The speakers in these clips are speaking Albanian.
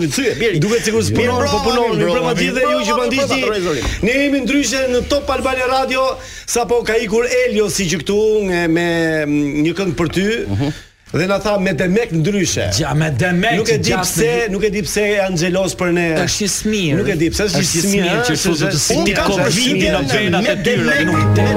Thyje, bjeri. Duket sikur s'punon, po punon. Mirëmbrëma të gjithë dhe ju që po na ndiqni. Ne jemi ndryshe në Top Albania Radio, sapo ka ikur Eliosi që këtu me me një këngë për ty. Mhm. Dhe na tha me demek ndryshe. Ja me demek. Nuk e di pse, nuk e di pse janë xhelozë për ne. Është smirë. Nuk e di pse është smirë që çu të sinti ka vini në vena të tyre. Nuk e di. Me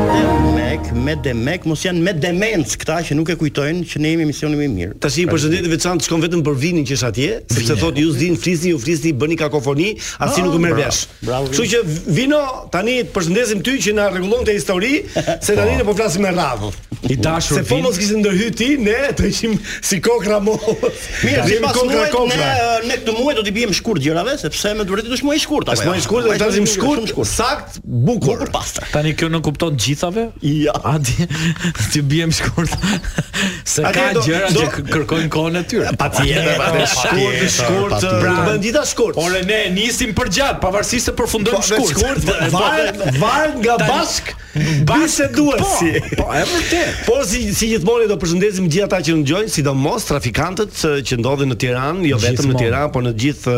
demek, me demek, mos janë me demenc këta që nuk e kujtojnë që ne jemi emisioni më i mirë. Tash një përshëndetje e veçantë shkon vetëm për Vinin që është atje, sepse thotë ju s'dini flisni, ju flisni, bëni kakofoni, asnjë nuk e merr vesh. Kështu që Vino, tani të përshëndesim ty që na rregullon këtë histori, se po. tani ne po flasim me radhë. I dashur. Se po mos kishe ndërhy ti, ne të ishim si kokra mo. Mirë, si pas kokra kokra. Ne ne këtë muaj do t'i biem shkurt gjërave, sepse me duhet të dush muaji shkurt apo. Është muaji shkurt, do të dalim shkurt. Saktë, Bukur. Bukur pastër. Tani kjo nuk kupton që gjërave? Ja. Hajdi t'i biem shkurt. Se A ka gjëra që kërkojnë kohën e tyre. Patjetër, patjetër. Shkurt, shkurt. Pra, bën dita shkurt. Ore ne nisim për gjatë, pavarësisht se përfundojmë po, shkurt. Shkurt, po, po, varet, varet nga bashk. Bashkë duesi. Po, po, e vërtetë. Po si si gjithmonë do përshëndesim gjithë ata që na dëgjojnë, sidomos trafikantët që ndodhen në Tiranë, jo vetëm në Tiranë, por në gjithë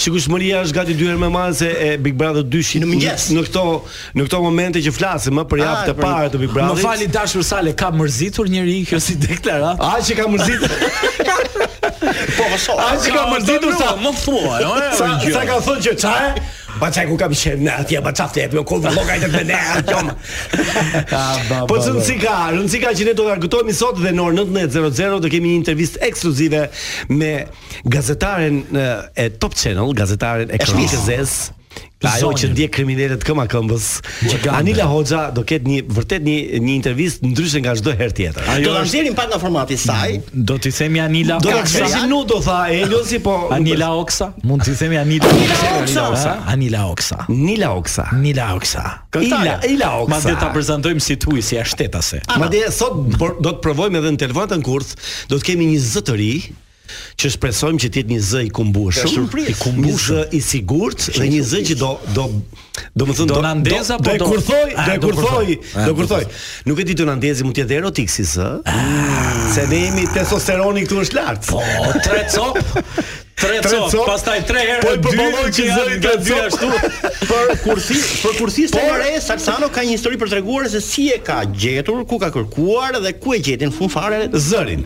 Shikueshmëria është gati dy herë më e madhe se e Big Brother-it. Në mëngjes. Në këto në këto momente që flasim, ë për javë të parë të Big Brother. Më fal i dashur Sale, ka mërzitur njëri kjo si deklaratë. Aq e ka mërzitur? po, më shoh. Aq e ka mërzitur sa më thua, jo? Sa sa ka thënë që çaj? Pa çaj ku kam qenë në atje, pa çaftë, po kur vëllok ai të më ne atom. Po ç'rëndësi ka, rëndësi ka që ne do të argëtohemi sot dhe në orën 19:00 do kemi një intervistë ekskluzive me Gazetaren e Top Channel, gazetaren e kronikës së zezë, ajo që ndjek kriminelët këmba-këmbës. Anila Hoxha do ketë një vërtet një një intervistë ndryshe nga çdo herë tjetër. Ajo do ta nxjerrim pak nga formati i saj. Mm, do t'i themi Anila Oksa. Do ta nxjerrim nuk do tha Eliosi po Anila Oksa. Mund t'i themi Anila Oksa. Anila Oksa. Anila Oksa. Anila Oksa. Ila Ila Oksa. Madje ta prezantojmë si të huaj si shtetase. Madje sot do të provojmë edhe në telefonatën kurth, do të kemi një zotëri që shpresojmë që të jetë një zë i kumbueshëm, i kumbueshëm, një zë i sigurt dhe një zë që do do me thënë do na ndezë apo do të kurthoj, do të kurthoj, do kurthoj. Nuk e di do na ndezi mund të jetë erotik si zë. Se ne jemi testosteroni këtu është lart. Po, tre copë. Tre copë, pastaj tre herë. Po e përballon që zëri tre dy ashtu. Për kurthistin, për kurthistin e ri, Saksano ka një histori për treguar se si e ka gjetur, ku ka kërkuar dhe ku e gjeti në fund fare zërin.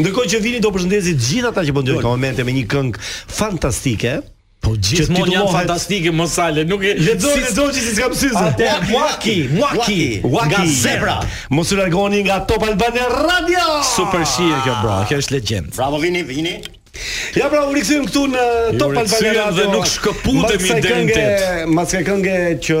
Ndërkohë që vini do përshëndesë të gjithë ata që po ndëgjojnë këto momente me një këngë fantastike. Po gjithmonë janë fantastike masale, nuk e lexoj, si... lexoj që si s'kam syze. Atë Muaki, Muaki, Muaki, nga Zebra. Mos u largoni nga Top Albania Radio. Super shije kjo bro, kjo është legjend. Bravo Vini, Vini. Ja pra u rikthyem këtu në Top Albania Radio. Nuk shkëputemi deri në tet. Mas ka këngë që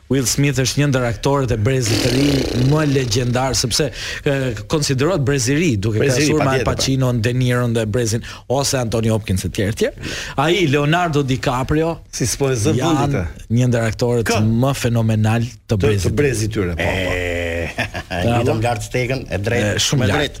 Will Smith është një ndër aktorët e brezit të ri më legjendar sepse e, konsiderohet brez i ri duke krahasuar me Al Pacino, De Niro dhe brezin ose Anthony Hopkins etj etj. Ai Leonardo DiCaprio se s'po e zë vëndin Një ndër aktorët Kë? më fenomenal të brezit. Të brezit të tyre, po. po. E, e ngritëm lart stekën e drejtë. Shumë lart.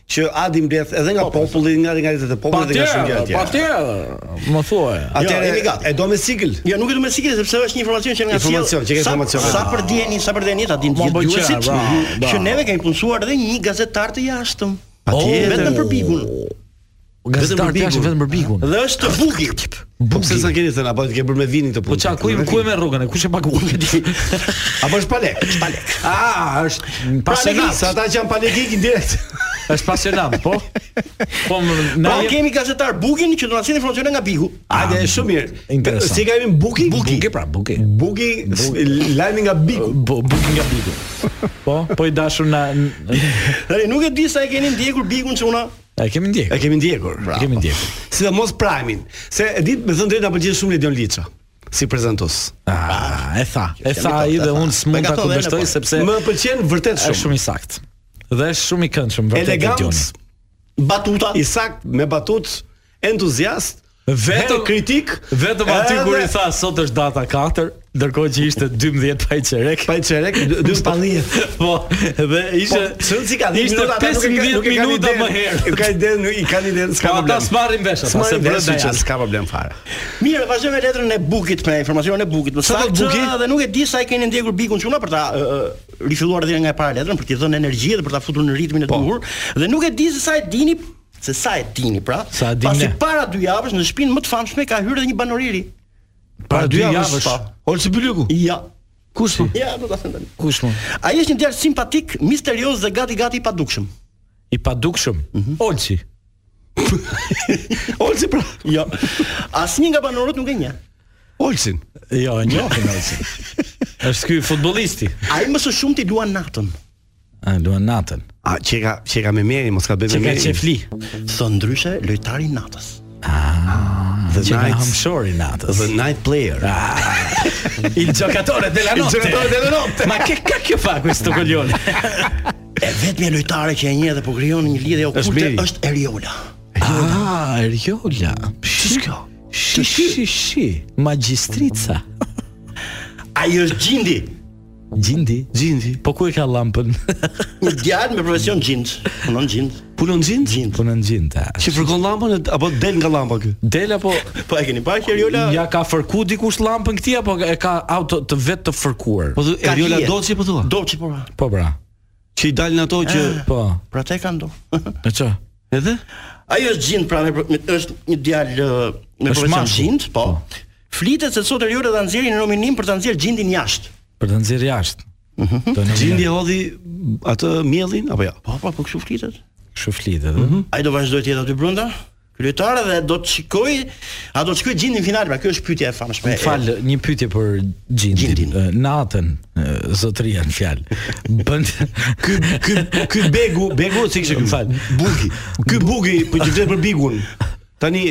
që Adi mbledh edhe nga populli, nga realitetet e popullit dhe nga shumë gjëra tjera. Patjetër, më thuaj. Atëherë jemi gati. E do me sigël. Jo, nuk e do me sigël sepse është një informacion që na sjell. Informacion, që ke informacion. Sa për dijeni, sa për dijeni, ta dinë gjithë dëgjuesit. Që neve kemi punësuar edhe një gazetar të jashtëm. Patjetër. Vetëm për Bigun. Vetëm për Bigun, vetëm për Bigun. Dhe është të buki. Po pse s'na keni thënë apo ti e ke bërë me vinin këtë punë? Po ça ku ku e merr rrogën e kush e paguan këtë ditë? Apo është palek, është palek. Ah, është pasionat. Sa ata që janë palekik direkt. Është pasionat, po. Po më na po, kemi gazetar Bukin që do na sjellë informacione nga Bigu. Hajde, ah, shumë mirë. Interesant. Si e ka emrin Buki? Buki, pra, Buki. Buki, lajmi nga Bigu. Buki nga Bigu. Po, po i dashur na. Tani nuk e di sa e keni ndjekur Bigun çuna. E kemi ndjekur. E kemi ndjekur. E kemi ndjekur. Sidomos Prime-in, se e di, me thënë drejtë na pëlqen shumë Ledion Liço si prezantues. Ah, e tha. E tha ai dhe unë s'mund ta kundërshtoj po. sepse më pëlqen vërtet shumë. Është shumë i saktë. Dhe është shumë i këndshëm vërtet. Elegant. Batuta i saktë me batut, entuziast, Vetëm kritikë, vetëm aty edhe... kur i tha sot është data 4, ndërkohë që ishte 12 pa çerek. Pa çerek, 12 pa 10. Po, dhe ishte po, çunci ka 10 minuta, 15 minuta më herët. Ka ide, nuk i kanë ide, s'ka po, problem. Ata s'marrin vesh, ata s'e bëre me dashje, s'ka problem fare. Mirë, vazhdo me letrën e Bukit, me informacionin e Bukit. Ça do Buki? Dhe nuk e di sa e keni ndjekur Bigun çuna për ta rifilluar edhe një herë nga e para letrën për t'i dhënë energji dhe për ta futur në ritmin e po. duhur dhe nuk e di se sa e dini Se sa e dini pra, sa e dini. Pasi para dy javësh në shtëpinë më të famshme ka hyrë edhe një banor i ri. Para dy javësh. Po. Olsi Bylyku. Ja. Kush po? Ja, do ta them tani. Kush po? Ai është një djalë simpatik, misterioz dhe gati gati i padukshëm. I padukshëm. Mm -hmm. Olsi. Olsi pra. Jo. Asnjë nga banorët nuk e njeh. Olsin. Jo, e njohin Olsin. Është ky futbollisti. Ai më së shumti luan natën. Ai luan natën. A çeka çeka me meri, mos ka bërë me meri. Çeka çefli. Si i thonë ndryshe lojtari i natës. Ah, the night hamshori natës. The night player. Ah. Il giocatore della notte. Il giocatore della notte. Ma che cacchio fa questo coglione? e vetmja lojtare që e njeh dhe po krijon një lidhje okulte është Eriola. Ah, Eriola. Shiko. Shi shi shi. Magjistrica. Ai është xhindi. Xhindi? Xhindi. Po ku e ka llampën? Një djalë me profesion xhind. Punon xhind. Punon xhind? Xhind. Punon xhind. Ç'e fërkon llampën apo del nga llampa ky? Del apo po e keni parë që Eriola ia ka fërku dikush llampën këtij apo e ka auto të vetë të fërkuar? Po Eriola Doçi po thua? Doçi po. Po pra. Që i dalin ato që eh, po. Pra te kanë do. E ça? Edhe? Ai është xhind pra me, me është një djalë me profesion xhind, po. po. Flitet se sot Eriola do ta nxjerrin në nominim për ta nxjerrë xhindin jashtë. Për ta nxjerrë jashtë. Mhm. Të xhindi hodhi atë miellin apo jo? Ja? Po, po, po kështu flitet. Kështu flitet, ëh. Mhm. Ai do vazhdojë të jetë aty brenda? Lojtarëve do të shkojë, a do të shkojë xhindi në finale, pra kjo është pyetja e famshme. Më fal, një pyetje për xhindin. Xhindin. Natën zotëria në fjalë. Bën ky ky ky begu, begu si e kishte ky fal. Bugi. Ky bugi po që vjen për bigun. Tani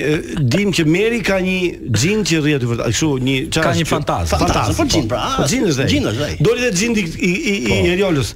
dim që Meri ka një xhind që rri aty vërtet. Kështu një çfarë? Ka një fantazmë. Fantazmë, po xhind pra. Po xhind është ai. Xhind është ai. Doli dhe xhindi i i po. Eriolës.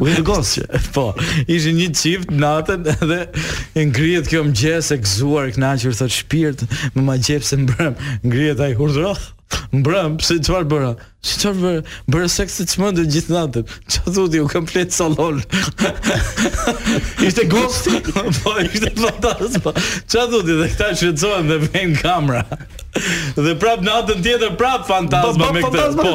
Te Ghost. po, ishin një çift natën dhe e ngrihet kjo në mëngjes e gëzuar, e kënaqur thotë shpirt, më magjepse mbrëm. Ngrihet ai urdhëro. Mbrëm, pse çfarë bëra? Si çfarë bëra? Bëre seks të çmendur gjithë natën. Çfarë thotë, unë kam fjet në sallon. ishte ghosti. po, ishte fantazmë. Po. Çfarë thotë, dhe këta shqetësohen dhe vënë kamera. dhe prapë natën tjetër prapë fantazma me këtë. Po,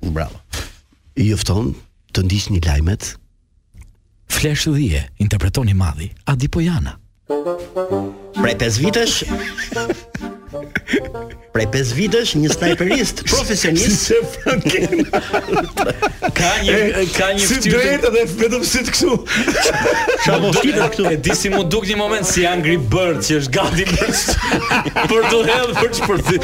Bravo. Ju fton të ndiqni lajmet. Flash dhie, interpreton i madhi, Adi Pojana. Prej 5 vitesh Prej 5 vitesh një snajperist profesionist se fucking ka një ka një sy drejt dhe vetëm sytë kështu. Ça m'i ke sytë kështu. E di si m'u duk një moment si Angry Bird që është gati për për t'u hedhur për çfarë.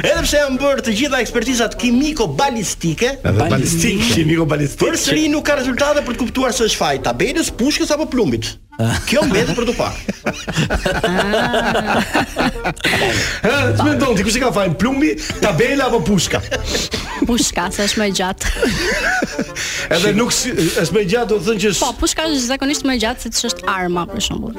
Edhe pse janë bërë të gjitha ekspertizat kimiko-balistike, edhe balistik, kimiko-balistik, përsëri nuk ka rezultate për të kuptuar se është faji i tabelës, pushkës apo plumbit. Kjo mbetet për t'u parë. Ha, ç'mendon ti kush e ka fajin plumbi, tabela apo pushka? Pushka, se është më e gjatë. Edhe nëqoftë është më e gjatë, do të thotë që Po, pushka është zakonisht më e gjatë se ç'është arma për shembull.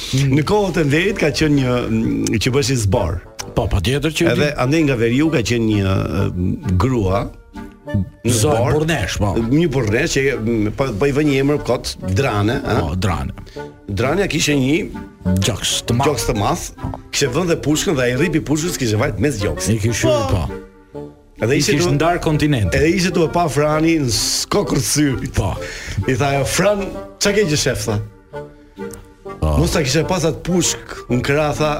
Në kohët e Enverit ka qenë një mm, që bëheshin zbor. Po, po tjetër që Edhe andej nga veriu ka qenë një e, grua në zor zbor, burnesh, po. një burrnesh që mm, po po i vë një emër kot Drane, ë? Po, drane. Dranja kishte një Gjoks të madh. gjoks të madh, kishte vënë dhe pushkën dhe ai rripi pushkës kishte vajt mes gjoksit. I kishte, po. Edhe ishte të ndar kontinent. Edhe ishte tu e pa Frani në kokër syrit. Po. I tha ajo Fran, çka ke që shef tha? Po. Mos ta kishe pas atë pushk n'kra tha.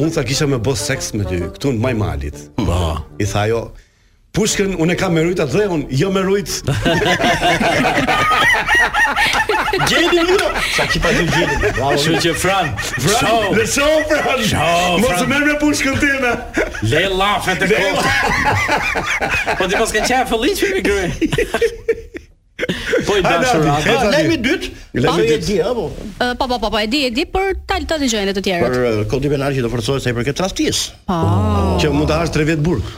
Un tha kisha me bë seks me ty këtu në maj malit. Po. I tha ajo Pushkën unë e kam me rujt atë unë jo me rujt. Gjeni më. Sa ti pa gjeni. Bravo. Shumë që Fran. Fran. Show. Show Fran. Show. Mos më me pushkën tëna. Le llafet e kota. Po ti mos ke çaj fëlliçi me gry. Po i dashur. Lajmi i dytë. Lajmi i dytë. Po, po, po, po, e di, e di, por ta ta dëgjojnë të tjerët. Për kodin penal që do forcohet sa i përket tradhtisë. Po. Që mund të hash 3 vjet burg.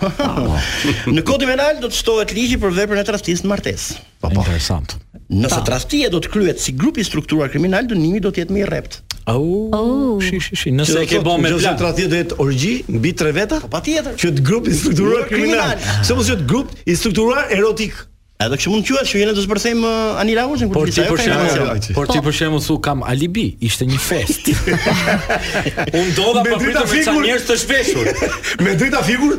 Në kodin penal do të shtohet ligji për veprën e tradhtisë në martesë. Po, po. Interesant. Nëse tradhtia do të kryhet si grup i strukturuar kriminal, dënimi do të jetë më i rreptë. Au. Oh. Shi shi shi, nëse e ke bën me plan. Tradhtia do jetë orgji mbi 3 veta? Po patjetër. Që të jetë grup i strukturuar kriminal. Se mos jetë grup i strukturuar erotik. Edhe kështu mund të quhet që jeni do të zbërthejmë uh, Anila Hoxhën kur ti për shembull, por ti për shembull thu kam alibi, ishte një fest. Unë do ta papritë me sa njerëz të zhveshur. Me drita fikur,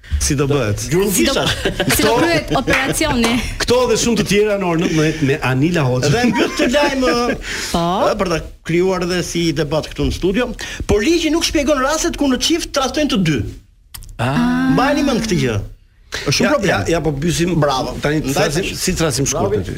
Si do bëhet? Gjurmë si do si do bëhet operacioni? Kto dhe shumë të tjera në orën 19 me Anila Hoxha. Dhe në këtë lajm po për ta krijuar edhe si debat këtu në studio, por ligji nuk shpjegon rastet kur në çift tradhtojnë të dy. Ah. Mbani mend këtë gjë. Është shumë problem. Ja, ja, po pysim bravo. Tani t'flasim si t'flasim shkurt aty.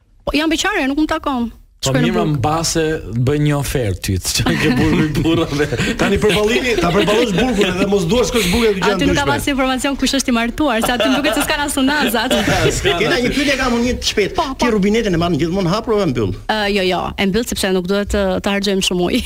Po jam beqare, nuk më takon. Po mirë më mbase bëj një ofertë ty, çka ke burrë burrave. Tani përballimi, ta përballosh burgun dhe mos duash kos burgun që janë. Ti nuk ke pas informacion kush është i martuar, se të duket s'kan as unaza. Kena një pyetje kam unë të shpejtë. Po, po. Ti rubinetën e mban gjithmonë hapur apo e mbyll? Ë jo jo, e mbyll sepse nuk duhet të harxojmë shumë ujë.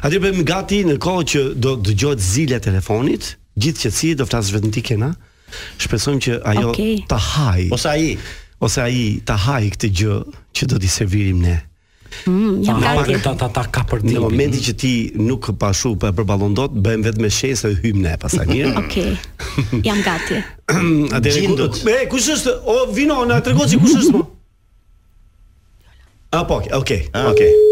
Atëherë bëhemi gati në kohë që do dëgjohet zila e telefonit, gjithë qetësi do flasësh vetëm ti kena. Shpresojmë që ajo okay. ta haj. Ose ai, ose ai ta haj këtë gjë që do t'i servirim ne. Mm, jam gati. Ta ta ta ka për ti. Në momentin që ti nuk pa s'po e përballon dot, bëj vetëm me shenjë se hyjmë ne pastaj mirë. Okej. Jam gati. Atëherë ku do të? Kush është? O vino na trego si kush është? A po, okay, okay. Ah. okay.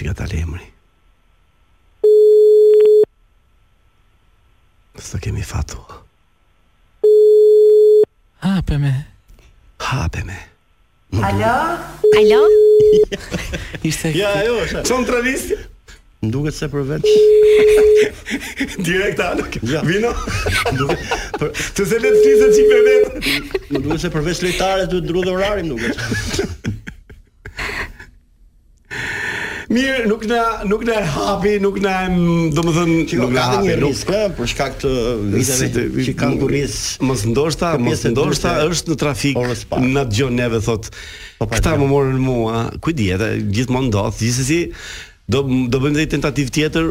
S'i ka dalë emri. S'kemi fat. Hape me. Hape me. Alo? Alo? Ishte... Ja, jo, shë. Qënë travisti? Më duket se për vetë. Direkt alo, ja. vino. Duke, për... Të se le të flasë çik me vetë. Më duket se për vetë lojtarët duhet ndërruar orari, më duket. Mirë, nuk na nuk na e hapi, nuk na e, domethënë, nuk na hapi. Ka një risk për shkak të viteve që ka në kurriz. Mos ndoshta, mos ndoshta është në trafik. Na dëgjon neve thotë. Po, po, këta po. ma morën mua. Ku dihet, gjithmonë ndodh. Gjithsesi do do bëjmë një tentativë tjetër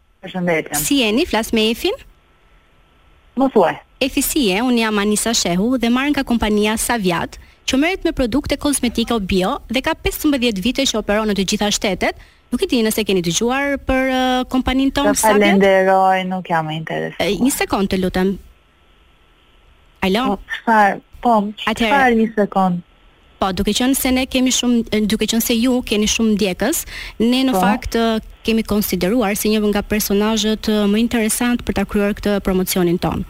Përshëndetje. Si jeni, flas me Efin? Më thuaj. Efi si je, unë jam Anisa Shehu dhe marr nga kompania Saviat, që merret me produkte kozmetike bio dhe ka pesëmbëdhjetë vite që operon në të gjitha shtetet, nuk e di nëse keni dëgjuar për kompaninë tonë Saviat? Të falenderoj, nuk jam e interesuar. Një sekondë të lutem. Alo. Po çfarë? Po çfarë një sekond? Po, duke qenë se ne kemi shumë duke qenë se ju keni shumë ndjekës, ne në po. fakt kemi konsideruar si një nga personazhet më interesantë për ta kryer këtë promocionin tonë.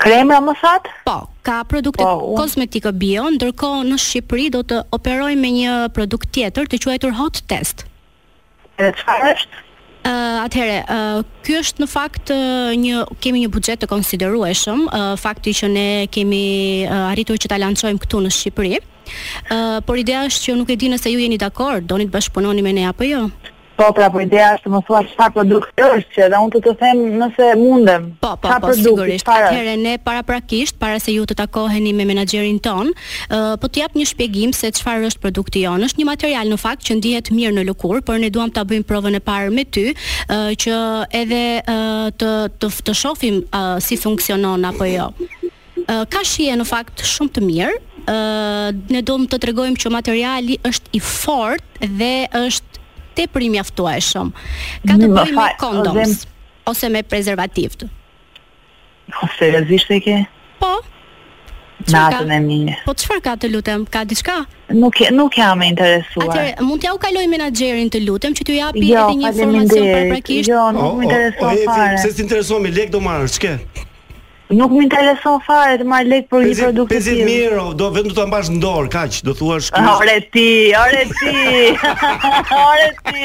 Kremra më thatë? Po, ka produkte po, kozmetike bio, ndërkohë në Shqipëri do të operojmë me një produkt tjetër të quajtur Hot Test. E çfarë është? Atëherë, ky është në fakt një kemi një buxhet të konsiderueshëm, fakti që ne kemi arritur që ta lançojmë këtu në Shqipëri. Ë, por ideja është që nuk e di nëse ju jeni dakord, doni të bashkëpunoni me ne apo jo. Po, pra, po ideja është të më thua çfarë produkti është, që edhe unë të të them nëse mundem. Po, po, po, sigurisht. Atëherë ne paraprakisht, para se ju të takoheni me menaxherin tonë, Po të jap një shpjegim se çfarë është produkti jonë. Është një material në fakt që ndihet mirë në lëkurë, por ne duam ta bëjmë provën e parë me ty, ë që edhe ë të të të shohim ë si funksionon apo jo. Ë ka shije në fakt shumë të mirë. Ë ne duam të tregojmë që materiali është i fortë dhe është tepër i mjaftueshëm. Ka të bëjë me kondoms ose me prezervativët. Seriozisht e ke? Po. Natën e mirë. Po çfarë ka të lutem? Ka diçka? Nuk nuk jam e interesuar. Atëherë, mund t'jua kaloj menaxherin, të lutem, që t'ju japi jo, edhe një informacion paraprakisht. Jo, nuk më intereson fare. Pse s'të intereson, mi, lek do marrësh, ç'ke? Nuk më intereson fare të marr lek për një produkt të tillë. 50 euro, do vetëm ta mbash në dorë, kaq, do thuash ky. Ore ti, ore ti. ore ti.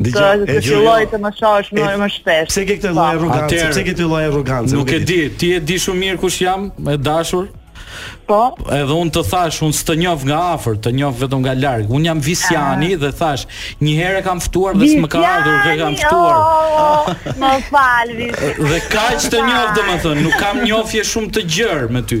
Dija, e di lloj të më shohësh më më shpesh. Pse ke këtë lloj arrogancë? Pse ke këtë lloj arrogancë? Nuk e di, ti e di shumë mirë kush jam, e dashur. Po. Edhe unë të thash, unë s'të njoh nga afër, të njoh vetëm nga larg. Unë jam Visjani dhe të thash, një herë e kam ftuar dhe s'më ka ardhur, që e kam ftuar. Oh, më fal, Visjani. Dhe kaq të njoh, domethënë, nuk kam njohje shumë të gjerë me ty.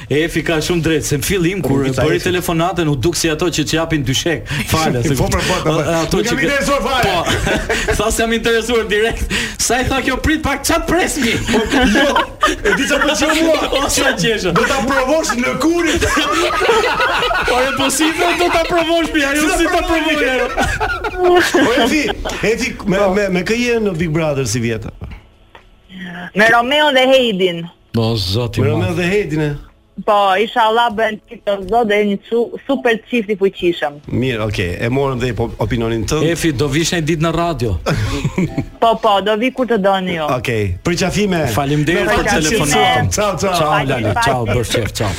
Efi ka shumë drejt, se në fillim po, kur bëri telefonatën u duk si ato që të japin dyshek falas, se po po po. po. Ato që s'më intereson fare. Po. Se s'jam e interesuar direkt. Sa i tha kjo prit pak ça të pres mi. Po jo. E di çfarë bëj mua. O sa qesha. Do ta provosh në kurriz. Po e possible do ta provosh mi, ajo si ta provosh. Po Efi, Efi me me me kë je në Big Brother sivjet a? Me Romeo dhe Heidin. Po zoti. Romeo dhe Heidin e. Po, ishallah bëhen të të zot dhe një su, super çift i fuqishëm. Mirë, okay. E morëm dhe po, opinionin tënd. Efi do vish një ditë në radio. po, po, do vi kur të doni ju. Okay. Për qejfin tim. Faleminderit për telefonatën. Ciao, ciao. Ciao, Lali. Ciao, bëfsh qejf, ciao.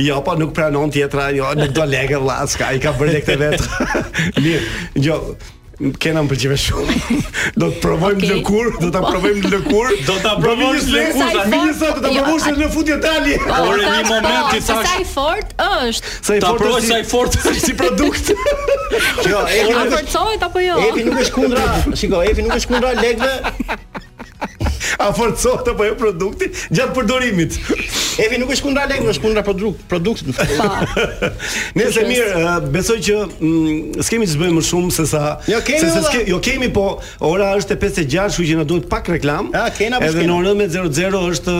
Jo, po nuk pranon tjetra, jo, nuk do lekë vlla, s'ka, i ka bërë lekët vetë. Mirë. Jo, Kena më pëlqeve shumë. Do ta provoj më, okay, lëkurë, do ta provoj në lëkurë. Do ta provoj në lëkurë, sa më sa do ta jo, provosh në fund detali. Po, Por në një moment t'i thash. Sa i fort është? Sa i fort? Ta provoj sa i fort si produkt. Jo, e forcohet apo jo? Efi nuk është kundra, shiko, Efi nuk është kundra lekëve. A forcohet apo jo produkti gjatë përdorimit? Efi nuk është kundra lekëve, është kundra produkt, produktit në fakt. Po. Nejse, mirë, besoj që mm, s'kemi të bëjmë më shumë se sa jo, kemi, se sa jo kemi, po ora është e 5:06, kështu që na duhet pak reklamë. Ah, kena po. Edhe në orën 6:00 është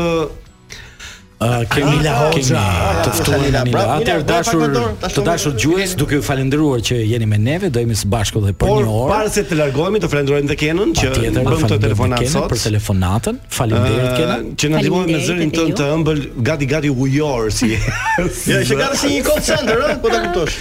Kejvina Hoxha, të ftuar në Mila. A të dashur, të dashur dëgjues, duke ju falenderuar që jeni me neve, do jemi së bashku dhe për një orë. Por para se të largohemi, të falenderojmë dhe Kenën që bëri këtë telefonatë sot. Për telefonatën, faleminderit Kena. Që na ndihmon me zërin tënd të ëmbël, gati gati ujor si. Ja, që gati si një call center, ëh, po ta kuptosh.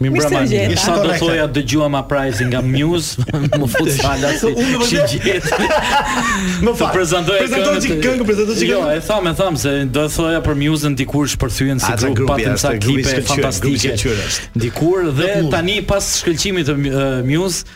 Mirëmbrëma të gjithë Se do thoja dëgjuam Uprising nga Muse Më futë sala si që gjithë Më fal Prezantoje këngën Prezantoje këngën Prezantoje këngën Jo, e thamë, e thamë Se do thoja për Muse-n Dikur shpërthyën si grup Patëm ca klipe fantastike Dikur dhe tani pas shkëllqimit të Muse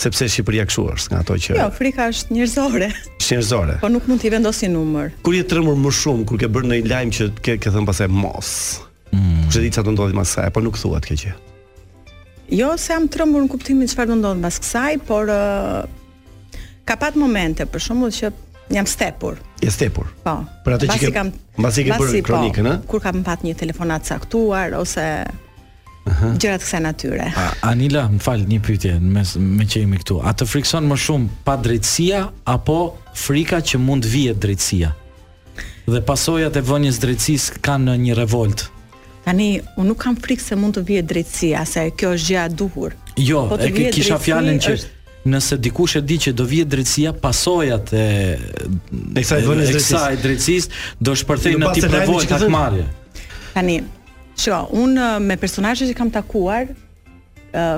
Sepse Shqipëria kështu është, nga ato që Jo, frika është njerëzore. Është njerëzore. Po nuk mund t'i vendosin numër. Kur je trembur më shumë, kur ke bërë ndonjë lajm që ke ke thënë pastaj mos. Mm. Kush e di çfarë do ndodhi mbas saj, po nuk thuhet kjo gjë. Jo se jam trembur në kuptimin çfarë do ndodh mbas kësaj, por uh, ka pat momente për shembull që jam stepur. Je stepur. Po. Për atë që ke kam mbasi ke bërë po, kronikën, ë? Kur kam pat një telefonatë caktuar ose Aha. Gjërat kësaj natyre. A, Anila, më fal një pyetje, me meqë jemi këtu. A të frikson më shumë padrejtësia apo frika që mund të vihet drejtësia? Dhe pasojat e vënies drejtësisë kanë një revoltë. Tani, unë nuk kam frikë se mund të vihet drejtësia, se kjo është gjëja e duhur. Jo, po e kisha fjalën që është nëse dikush e di që do vihet drejtësia, pasojat e e kësaj vënies drejtësisë, drejtësisë do shpërthejnë në tip revolte hakmarrje. Tani, Shiko, unë me personazhe që kam takuar,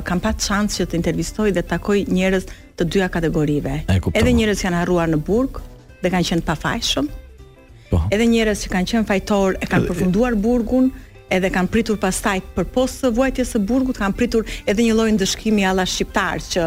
kam pat shans që të intervistoj dhe të takoj njerëz të të dyja kategorive. Edhe njerëz që janë harruar në burg dhe kanë qenë të pafajshëm. Po. Edhe njerëz që kanë qenë fajtorë e kanë përfunduar burgun, edhe kanë pritur pastaj përpos së vuajtjes së burgut, kanë pritur edhe një lloj ndëshkimi alla shqiptar që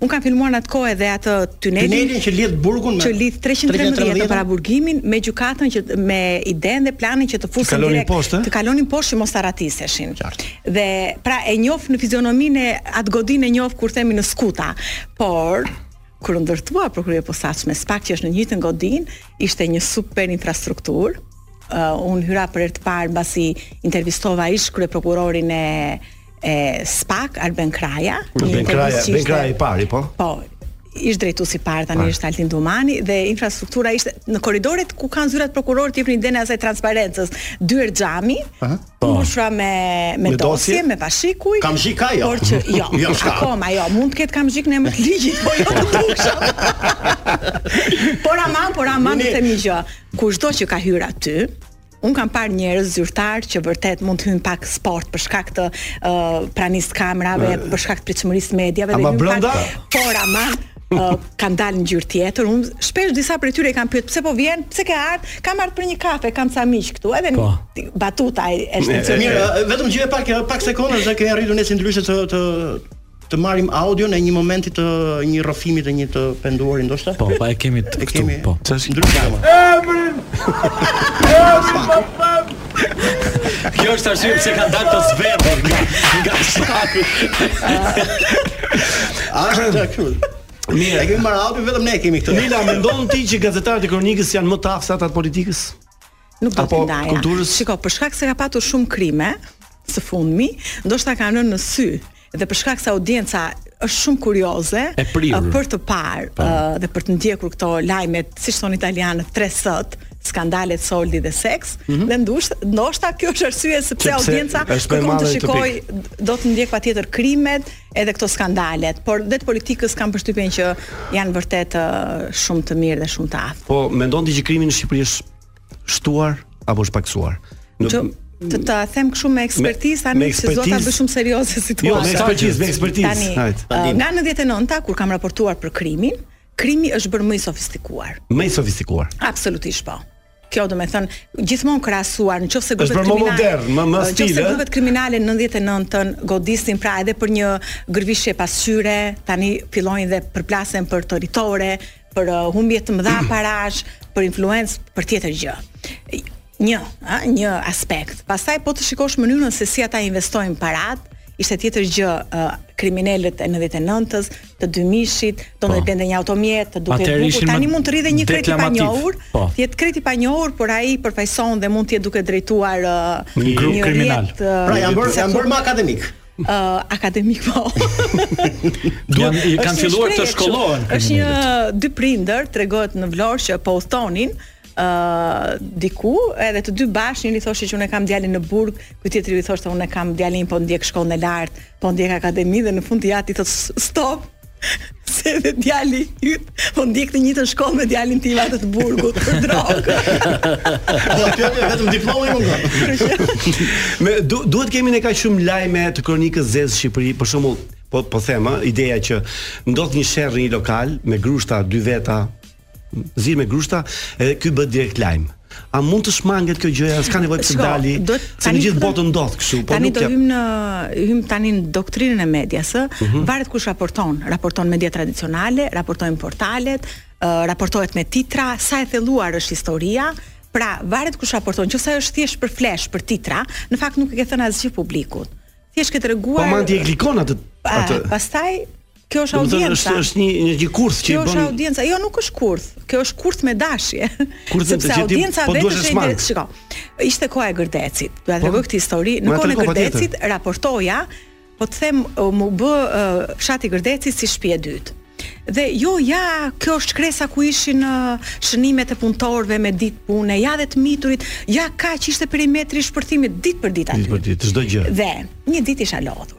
Unë kam filmuar në atë kohë edhe atë tunelin. Tunelin që lidh burgun me që lidh 313 paraburgimin me gjykatën që me idenë dhe planin që t'i fusnin direkt poshtë, të kalonin poshtë që mos arratiseshin. Dhe pra e njoh në fizionominë atë godinë e njoh kur themi në skuta, por kur u ndërtua prokuroria e posaçme, SPAK që është në të njëjtën godinë, ishte një super infrastrukturë. Uh, unë hyra për herë të parë mbasi intervistova ish kryeprokurorin e e SPAK Arben Kraja, Arben Kraja, Arben Kraja i pari, po. Po, ish drejtuesi i parë tani është Altin Dumani dhe infrastruktura ishte në korridoret ku kanë zyrat prokurorët jepnin idenë e asaj transparencës dyer xhami po ushtri me me, me dosje me fashikuj kamxhik ka jo por që jo, jo akoma jo mund të ketë kamxhik në emër të ligjit po jo të dukshëm por aman por aman të them një gjë kushdo që ka hyrë aty Unë kam parë njerëz zyrtarë që vërtet mund të hyjnë pak sport për shkak të uh, pranisë të kamerave, uh, për shkak të pritshmërisë të mediave dhe hyjnë pak por ama uh, kanë dalë ngjyrë tjetër. Unë shpesh disa prej tyre i kam pyet pse po vjen, pse ke ardhur? Kam ardhur për një kafe, kam ca miq këtu, edhe po. batuta e shtencionit. Mirë, vetëm edhe pak, pak sekonda se kemi arritur ne si ndryshe të të të marrim audion e një momenti të një rrëfimi të një të penduari ndoshta. Po, pa e kemi të këtu, kemi... po. Ç'është ndryshe? Emrin. Kjo është arsye pse kanë dalë të zverdhur nga nga SPAK-u. Ashtu është kjo. Mirë, e kemi marrë audion vetëm ne kemi këtë. Nila mendon ti që gazetarët e kronikës janë më të aftë se ata të politikës? Nuk do të ndaja. Kulturës... Shiko, për shkak se ka patur shumë krime së fundmi, ndoshta kanë rënë në sy dhe për shkak se audienca është shumë kurioze për të parë, po, dhe për të ndjekur këto lajme, siç thon italianët, tre S-të, skandalet soldi dhe seks, mm -hmm. dhe ndoshta ndoshta kjo është arsye sepse audienca kërkon të shikojë, do të ndjek patjetër krimet, edhe këto skandalet, por dhe të politikës kam përshtypjen që janë vërtet shumë të mirë dhe shumë të aftë. Po mendon ti që krimi në Shqipëri është shtuar apo është pakësuar? Që të ta them kështu me ekspertizë tani se do ta bëj shumë serioze situatën. Jo, me ekspertizë, me ekspertizë. Tani, nga 99-ta kur kam raportuar për krimin, krimi është bërë më i sofistikuar. Më i sofistikuar. Absolutisht po. kjo do me thënë gjithmonë krahasuar nëse grupet kriminale më modern, më me stil, nëse grupet kriminale në 99-ën godisnin pra edhe për një gërvishje pasqyre, tani fillojnë dhe përplasen për territore, për uh, humbje të mëdha parash, për influencë, për tjetër gjë. Një, a, një aspekt. Pastaj po të shikosh mënyrën se si ata investojnë paratë, ishte tjetër gjë uh, kriminelët e 99-ës, të 2000-shit, do të, po, blinte një automjet, të dukej atëherë bukur. Tani mund të rri dhe një krejt i panjohur, po. të jetë krejt i panjohur, por ai përfaqëson dhe mund të jetë duke drejtuar uh, një grup kriminal. Uh, pra janë bërë janë bërë më akademikë. Uh, akademikë po. Domethënë kanë filluar të shkollohen. Është një dy prindër, tregohet në Vlorë që po udhtonin, uh, diku, edhe të dy bashkë, njëri thoshte që unë e kam djalin në burg, ky tjetri i thoshte unë e kam djalin po ndjek shkollën e lartë, po ndjek akademi dhe në fund i ati thotë stop. Se dhe djali yt po ndjek të njëjtën shkollë me djalin tim atë të burgut për drogë. Po kjo është vetëm diploma i mungon. Me du, duhet të kemi ne kaq shumë lajme të kronikës zezë në Shqipëri, për shembull, po po them, ë, ideja që ndodh një sherr në një lokal me grushta dy veta Zihen me grushta, edhe ky bëhet direkt lajm. A mund të shmanget kjo gjëja? S'ka nevojë të dali. Po në gjithë botën ndodh kështu, po tani do hym në hym tani në doktrinën e medias, ë, mm -hmm. varet kush raporton, raporton media tradicionale, raportojnë portalet, uh, raportohet me titra, sa e thelluar është historia, pra varet kush raporton, nëse ajo është thjesht për flash, për titra, në fakt nuk i ke thënë asgjë publikut. Thjesht ke treguar Po mandej e klikon atë atë. Pastaj Kjo është audienca. Do të thotë është një një gjë kurth që i bën. Kjo është audienca. Jo, nuk është kurth. Kjo është kurth me dashje. Kurth me dashje. Audienca po vetë është një shiko. Ishte koha e Gërdecit. Do ta po. tregoj këtë histori. Në kohën e Gërdecit raportoja, po të them m'u bë fshati i Gërdecit si shtëpi e dytë. Dhe jo ja, kjo është shkresa ku ishin shënimet e punëtorëve me ditë pune, ja dhe të miturit, ja kaq ishte perimetri i shpërthimit ditë për ditë aty. Ditë për ditë, çdo gjë. Dhe një ditë isha lodhur.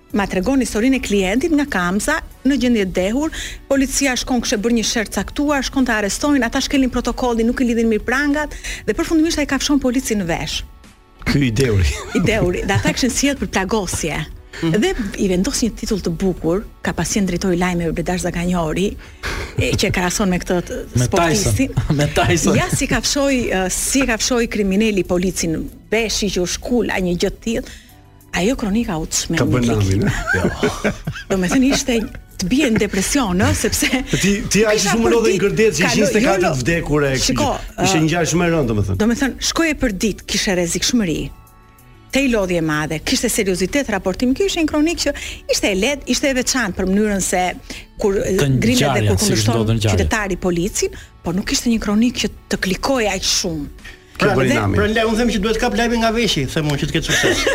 Ma tregon historinë e klientit nga Kamza, në gjendje të dehur, policia shkon kishte bër një sherr të caktuar, shkon ta arrestojnë, ata shkelin protokollin, nuk i lidhin mirë prangat dhe përfundimisht ai kafshon policin në vesh. Ky i dehuri. I dehuri, dhe ata kishin sjell për plagosje. Mhm. Dhe i vendos një titull të bukur, ka pas qenë drejtor i lajmeve Bledar Zaganjori, që e krahason me këtë sportistin. Me Tyson. Ja si kafshoi, si e kafshoi krimineli policin, veshi që u shkul, apo një gjë të tillë. Ajo kronika u çmend në klikim. Jo. Domethënë ishte të bije në depresion, ëh, sepse ti ti aq shumë lodhje në Gërdec që ishte me ato të vdekur e kështu ishte një gjë shumë e rëndë, domethënë. Domethënë, shkoje për ditë, kishe rrezikshmëri. Tejlodhje e madhe, kishte seriozitet raportim. Kjo ishte një kronikë që ishte e lehtë, ishte e veçantë për mënyrën se kur krimet dhe kur kundërshton qytetari policin, por nuk ishte një kronikë që të klikohej aq shumë. Pra, prandaj unë them që duhet kap lajmi nga veshi, them unë që të ketë sukses.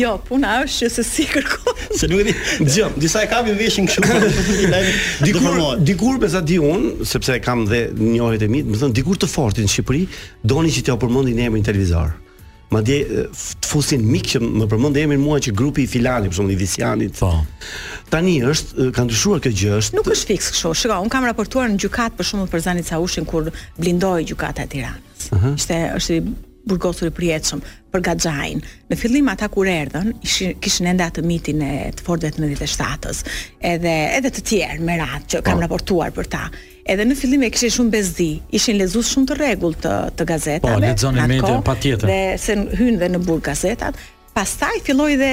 jo, puna është që se si kërkon. se nuk e di. Dëgjo, disa e kapin veshin kështu, po të futi lajmin. Dikur, dikur me sa di un, sepse e kam dhe njohjet e mi, domethënë dikur të fortët në Shqipëri, donin që t'ja përmendin emrin në televizor. Madje të fusnin mik që më përmend emrin mua që grupi i Filanit, për shembull i Visianit. Po. Tani është ka ndryshuar kjo gjë, është Nuk është fiks kështu. Shiko, un kam raportuar në gjykatë për shembull për Zani Çaushin kur blindohej gjykata e Tiranës. Uh -huh. Ishte është i burgosur i përjetshëm për Gaxhain. Në fillim ata kur erdhën, ishin kishin ende atë mitin e të fortëve të 97-s, edhe edhe të tjerë me radhë që kam po. raportuar për ta. Edhe në fillim e kishin shumë bezdi, ishin lexues shumë të rregullt të, të gazetave. Po, lexonin media patjetër. Dhe se hynin dhe në burg gazetat, Pastaj filloi dhe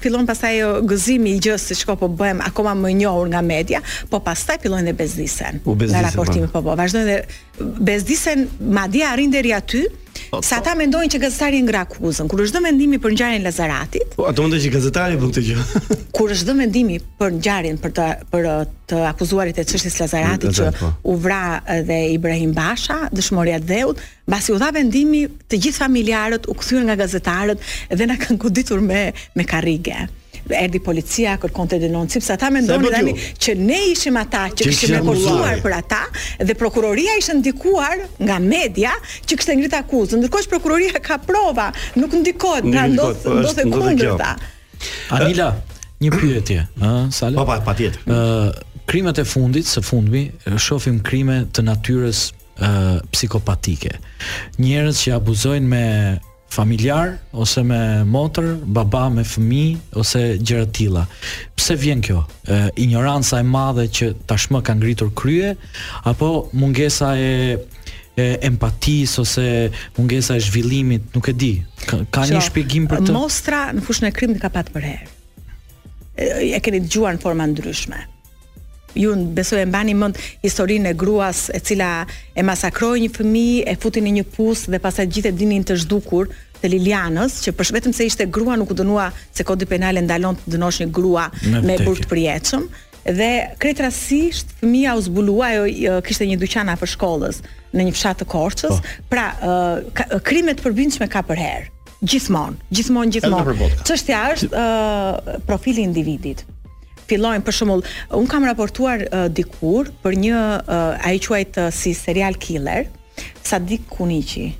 fillon pastaj gëzimi i gjësë se çka po bëhem akoma më i njohur nga media, po pastaj fillojnë dhe bezdisen. U bezdisen. Nga raportimi po. po po, vazhdojnë dhe bezdisen, madje arrin deri aty, po, sa po. ata mendojnë që gazetari e ngre akuzën. Kur është dhënë vendimi për ngjarjen e Lazaratit, po ato mendojnë që gazetari bën këtë gjë. kur është dhënë vendimi për ngjarjen për të për të akuzuarit e çështjes së Lazaratit që po. u vra dhe Ibrahim Basha, dëshmor i atdheut, Mbasi u dha vendimi, të gjithë familjarët u kthyen nga gazetarët dhe na kanë goditur me me karrige. Dhe erdhi policia, kërkonte denoncim, sepse ata mendonin po tani që ne ishim ata që kishim raportuar për ata dhe prokuroria ishte ndikuar nga media që kishte ngrit akuzën. Ndërkohë që prokuroria ka prova, nuk ndikohet, pra ndodh po, ndodhi e kundërta. Anila, një pyetje, ë, Sala? Po, po, patjetër. Ë, krimet e fundit, së fundmi, shohim krime të natyrës ë psikopatike. Njerëz që abuzojnë me familjar ose me motër, baba me fëmijë ose gjëra të tilla. Pse vjen kjo? Ë, injoranca e madhe që tashmë ka ngritur krye apo mungesa e e empatisë ose mungesa e zhvillimit, nuk e di. Ka, ka një shpjegim për të? Monstra në fushën e krimit ka pat përherë. E keni dëgjuar në forma të ndryshme. Ju besoj e mbani mend historinë e gruas e cila e masakroi një fëmijë, e futi në një pus dhe pastaj të gjithë e dinin të zhdukur të Lilianës, që për vetëm se ishte grua nuk u dënua se kodi penal e ndalon të dënosh një grua me, me burg të përjetshëm dhe krejt rastësisht fëmija u zbulua ajo kishte një dyqan afër shkollës në një fshat të Korçës. Po. Pra, uh, ka, krime të përbindshme ka përherë. Gjithmonë, gjithmonë, gjithmonë. Çështja është ë uh, profili i individit. Fillojmë për shembull, unë kam raportuar uh, dikur për një uh, ai u quajt uh, si serial killer, Sadik Kuniqi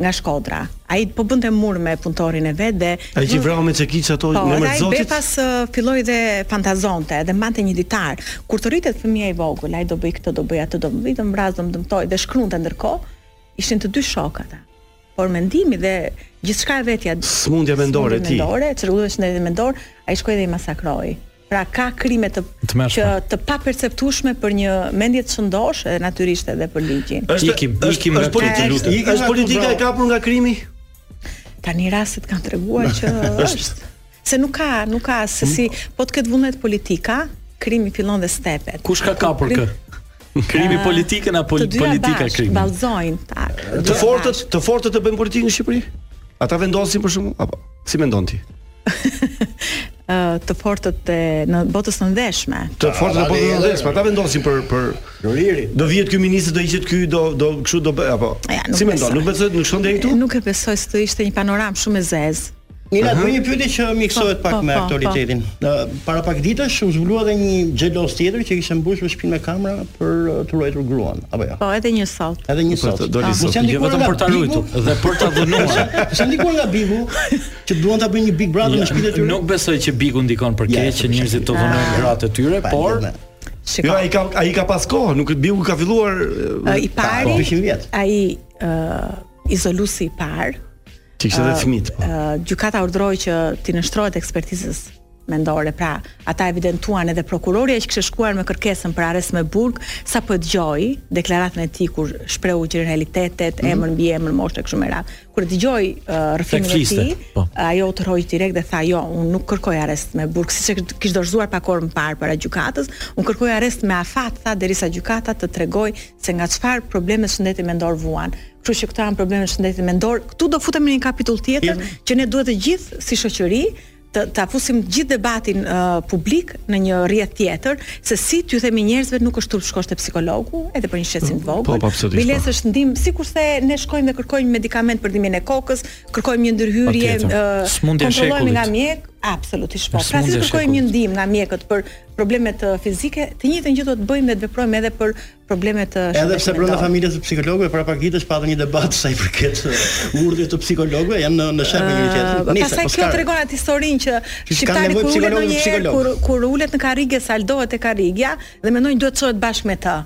nga Shkodra. Ai po bënte mur me punëtorin e vet Edhe ai që vrau me çekiç ato po, në emër të Zotit. Po, ai befas uh, filloi dhe fantazonte dhe mbante një ditar. Kur të rritet fëmija i vogël, ai do bëjë këtë, do bëjë atë, do vijë të më vrasë, do më dëmtojë dhe shkruante ndërkohë. Ishin të dy shokë ata. por mendimi dhe gjithçka e vetja sëmundja mendore ti mendore çrregullimi mendor ai shkoi dhe i masakroi pra ka krime të të që të paperceptueshme për një mendje të shëndoshë edhe natyrisht edhe për ligjin është ikim ikim te politika të lutem është politika e kapur nga krimi tani rastet kanë treguar që është Se nuk ka, nuk ka se si po të ketë vullnet politika, krimi fillon dhe stepet. Kush ka kapur kë? Krimi politikën apo politika krimi? Ballzojnë pak. Të fortët, të fortët e bëjnë politikën në Shqipëri? Ata vendosin për Shijakun apo si mendon ti? të fortët e botës së nëndheshme. Të fortët e botës së nëndheshme, ata vendosin për për Loriri. Do vihet ky ministër, do hiqet ky, do do kështu do apo. Si mendon, nuk besoj, nuk shkon deri këtu? Nuk e besoj se do ishte një panoramë shumë e zezë. Nina, bëj një pyetje që miksohet pak me aktualitetin. Para pak ditësh u zbulua edhe një xhelos tjetër që kishte mbushur shtëpinë me kamera për të ruajtur gruan, apo jo? Po, edhe një sot. Edhe një sot. Do të thotë jo vetëm për ta ruajtur, dhe për ta dhunuar. Është ndikuar nga Bigu që duan ta bëjnë një Big Brother në shtëpinë e tyre? Nuk besoj që Bigu ndikon për keq që njerëzit të dhunojnë gratë e tyre, por Shiko. Jo, ai ka ai ka pas kohë, nuk Bigu ka filluar i pari. Ai ë izolusi i parë. Ti kishe dhe fëmit. Po. Gjykata urdhëroi që t'i nënshtrohet ekspertizës mendore. Pra, ata evidentuan edhe prokuroria që kishte shkuar me kërkesën për arrest me burg, sapo dëgjoi deklaratën e tij kur shprehu gjeneralitetet, mm -hmm. emër mbiemër, moshë e kështu me radhë. Kur dëgjoi uh, rrëfimin e tij, po. ajo u tërhoq direkt dhe tha, "Jo, unë nuk kërkoj arrest me burg, siç e kish dorëzuar pak orë më parë para gjykatës, unë kërkoj arrest me afat, tha derisa gjykata të tregojë se nga çfarë probleme shëndeti mendor vuan. Kështu që këto janë probleme shëndeti mendor. Këtu do futemi në një kapitull tjetër Jemi. që ne duhet të gjithë si shoqëri të ta fusim gjithë debatin uh, publik në një rrjet tjetër se si t'ju themi njerëzve nuk është turp shkosh te psikologu edhe për një shqetësim të vogël. Po, po Biles po. është ndihmë sikurse ne shkojmë dhe kërkojmë medikament për dhimbjen e kokës, kërkojmë një ndërhyrje, uh, kontrollohemi nga mjek, absolutisht po. Pra si kërkojmë një ndihmë nga mjekët për problemet fizike, të njëjtën gjë do të bëjmë dhe të veprojmë edhe për problemet e shëndetit. Edhe pse brenda familjes së psikologëve para pak ditësh patën një debat sa i përket urdhrit të psikologëve, janë në në sherr me njëri tjetrin. Ah, Nëse po kjo tregon atë historinë që shqiptari kur ulet një herë, kur kur ulet në karrige saldohet te karrigia dhe mendojnë duhet të çohet bashkë me të.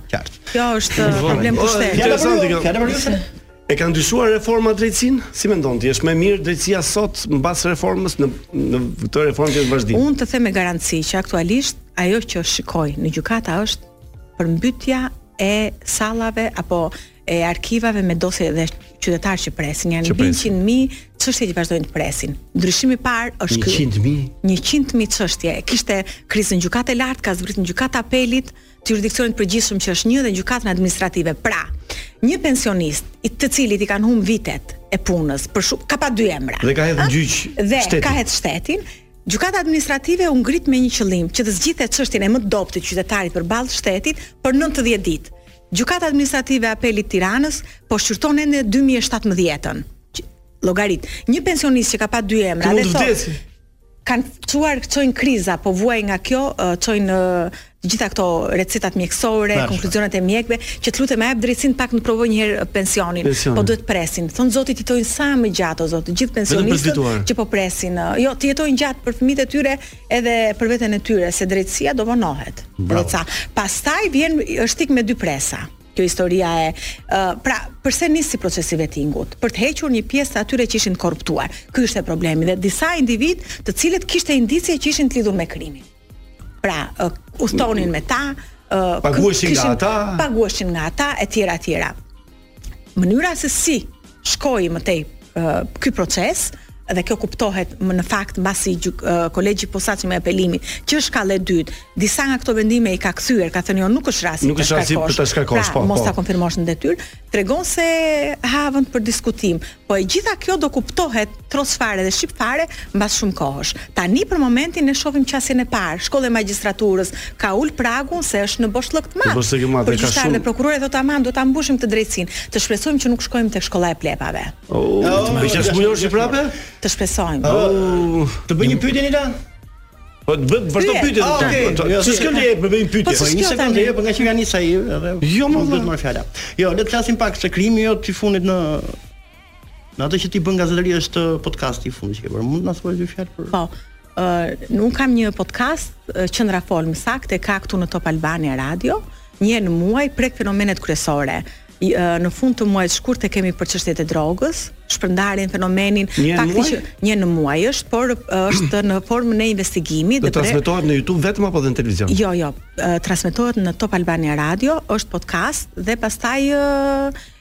Kjo është problem pushteti. Interesante kjo. E ka ndryshuar reforma drejtësinë? Si mendon ti, është më e mirë drejtësia sot mbas reformës në në këtë reformë që është vazhdim? Unë të them me garanci që aktualisht ajo që shikoj në gjykata është përmbytja e sallave apo e arkivave me dosje dhe qytetarë që presin, janë 100.000 çështje që vazhdojnë të presin. Ndryshimi i parë është ky. 100.000 100.000 çështje. E kishte krizën Gjykata e Lartë, ka zbritur në gjykatë të apelit, juridiksionit të përgjithshëm që është një dhe gjykatën administrative. Pra, një pensionist të cilit i kanë humb vitet e punës, për shembull ka pas dy emra. Dhe ka hedhë gjyq shtetin. Dhe ka hedhë shtetin. Gjykata administrative u ngrit me një qëllim që të zgjidhte çështjen e më të dobëtit, qytetarit përballë shtetit për 90 ditë. Gjykata administrative e Apelit të Tiranës po shqyrton ende 2017-ën. Llogarit. Një pensionist që ka pas dy emra dhe thotë kanë çuar çojnë kriza, po vuaj nga kjo çojnë të gjitha këto recetat mjekësore, konkluzionet e mjekëve, që të lutem ma jep drejtësinë pak ta provoj një herë pensionin, po duhet të presin. Dhëntë Zoti të jetojnë sa më gjatë o Zot, të gjithë pensionistët që po presin, jo të jetojnë gjatë për fëmijët e tyre edhe për veten e tyre, se drejtësia do vonohet. Bravo. Pastaj vjen është thikë me dy presa. Kjo historia e pra, përse nisi procesi i vetingut? Për të hequr një pjesë të atyre që ishin të korruptuar. Ky ishte problemi dhe disa individë, të cilët kishte indicie që ishin të lidhur me krimin. Pra, udhtonin me ta, paguheshin nga ata, paguheshin nga ata etj etj. Mënyra se si shkoi më tej ky proces dhe kjo kuptohet në fakt mbasi gjyk, kolegji i posaçëm i apelimit që është shkallë e dytë disa nga këto vendime i ka kthyer ka thënë jo nuk është rasti nuk është rasti që ta shkarkosh pra, po mos po. ta konfirmosh në detyrë tregon se ka vend për diskutim po e gjitha kjo do kuptohet Troc fare dhe shqip fare mbas shumë kohësh. Tani për momentin ne shohim qasjen e parë, shkolla e magjistraturës, ka ul pragun se është në boshllëk të madh. Për gjyqtarët dhe prokurorët thotë aman duhet ta mbushim këtë drejtësinë. Të shpresojmë që nuk shkojmë tek shkolla e plepave. Të bëj një pyetje prapë? Të shpresojmë. Të bëj një pyetje Nila? Po të bëj vazhdo pyetjet. Okej. Ç'është kjo leje për një pyetje? Po një sekondë leje për nga që janë sa i edhe. Jo më duhet më fjala. Jo, le të flasim pak se krimi jot i fundit në Në atë që ti bën gazetari është podcasti i fundit që ke bërë. Mund të na thuash dy fjalë për? Po. Ë, uh, nuk kam një podcast uh, Qendra Fol, më saktë e ka këtu në Top Albania Radio, një herë në muaj prek fenomenet kryesore. I, uh, në fund të muajit shkurt e kemi për çështjet e drogës, shpërndarjen fenomenin fakti që një në muaj është, por është në formën e investigimit dhe transmetohet në YouTube vetëm apo dhe në televizion. Jo, jo, transmetohet në Top Albania Radio, është podcast dhe pastaj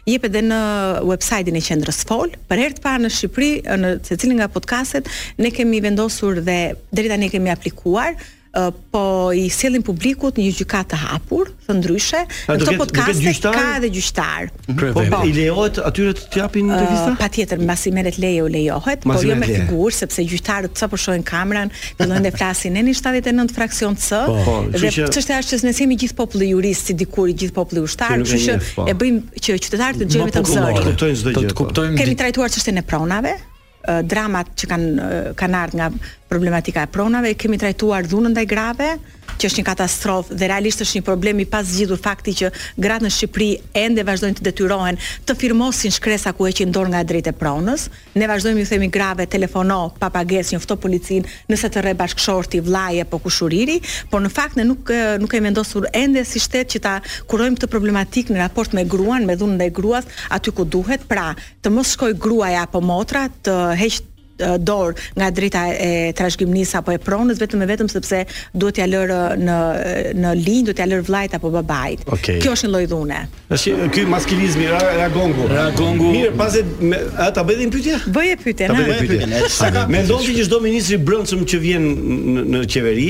jepet dhe në website-in e Qendrës Fol. Për herë të parë në Shqipëri, në secilin nga podcastet, ne kemi vendosur dhe deri tani kemi aplikuar, po i sjellim publikut një gjykatë të hapur, të ndryshe. Në këto podcaste ka edhe gjyqtar. Po, po, po, i lejohet atyre të japin intervista? Patjetër, mbasi merret leje u lejohet, por jo me figurë, sepse gjyqtarët sapo shohin kamerën, Fillojnë dhe flasin neni 79 fraksion C po, po, dhe që... çështja është që ne jemi gjithë populli jurist si dikur i gjithë populli ushtar, kështu që po e bëjmë që qytetarët të gjejmë të mësojnë. Kuptojnë çdo gjë. Po. Kemi trajtuar çështjen e pronave, dramat që kanë kanë ardhur nga problematika e pronave, kemi trajtuar dhunën ndaj grave, që është një katastrofë dhe realisht është një problem i pazgjidhur fakti që gratë në Shqipëri ende vazhdojnë të detyrohen të firmosin shkresa ku heqin dorë nga e drejtë e pronës. Ne vazhdojmë u themi grave telefono pa pagesë, njofto policinë nëse të rreh bashkëshorti, vllai apo kushëriri, por në fakt ne nuk nuk kemi vendosur ende si shtet që ta kurojmë këtë problematikë në raport me gruan, me dhunën ndaj gruas aty ku duhet, pra të mos shkojë gruaja apo motra të heq dorë nga e drejta e trashëgimnisë apo e pronës vetëm e vetëm sepse duhet t'ia lërë në në linjë, duhet t'ia lërë vllait apo babait. Okay. Kjo është një lloj dhune. Tash ky maskilizmi ra, ra gongu. Ra gongu. Mirë, pasi me, a ta bëj një pyetje? Bëje pyetjen. Ta bëj pyetjen. Mendon ti që çdo ministër i brendshëm që vjen në, në qeveri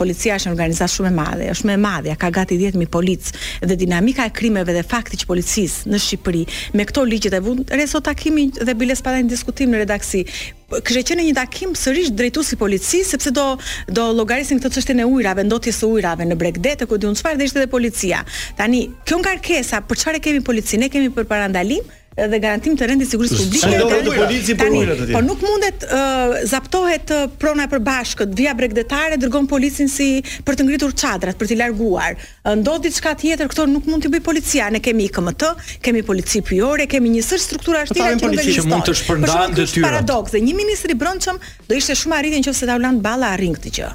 Policia është një organizatë shumë e madhe, është më e madhja, ka gati 10.000 policë dhe dinamika e krimeve dhe fakti që policisë në Shqipëri me këto ligjet e fundit sot takimi dhe biles pata një diskutim në redaksi. Kishte qenë një takim sërish drejtuesi i policisë sepse do do llogarisin këtë çështjen e ujrave, ndotjes së ujrave në bregdet e ku di unë çfarë dhe ishte dhe policia. Tani, kjo ngarkesa për çfarë kemi policinë, e kemi për parandalim, dhe garantim të rendit sigurisë publike. Çdo lloj polici për ujërat atje. Po nuk mundet, zaptohet uh, prona e përbashkët, via bregdetare dërgon policin si për të ngritur çadrat, për t'i larguar. Ndodh diçka tjetër, këto nuk mund t'i bëjë policia. Ne kemi IKMT, kemi polici pyjore, kemi një sërë strukturash të tjera që mund të shpërndajnë detyrat. Paradoks dhe një ministër i brendshëm do ishte shumë arritje qoftë se Taulant Balla arrin këtë gjë.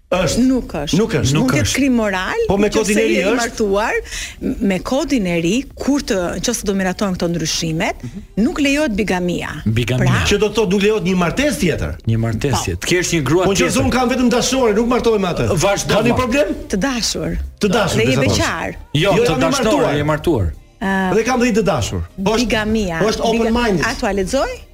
Është. Nuk është. Nuk është. Mund të jetë krim moral. Po me kodin e ri është. Martuar me kodin e ri kur të nëse do miratohen këto ndryshimet, mhm. nuk lejohet bigamia. Bigamia. Pra, që do të thotë nuk lejohet një martesë tjetër. Një martesë po. tjetër. Të kesh një grua tjetër. Po nëse unë kam vetëm dashnore, nuk martohem me atë. Vazhdo. Ka një problem? Të dashur. Të dashur. Dhe je beqar. Jo, jo të dashur, je martuar. Dhe kam dhe një të dashur. Bigamia. Është open minded. A ta lexoj?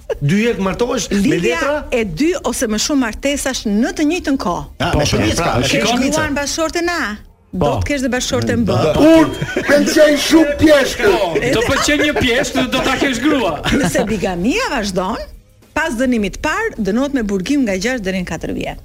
Dy herë të martohesh me letra? Lidhja e dy ose më shumë martesash në të njëjtën kohë. Ah, me shumicë pra, pra shiko, shumica. Ti ke bashkëshorten A. Po. Do të kesh dhe bashkëshorten B. Unë pëlqej shumë pjeshkë. Po, do pëlqej një pjeshkë dhe do ta kesh grua. Nëse bigamia vazhdon, pas dënimit të parë dënohet me burgim nga 6 deri në 4 vjet.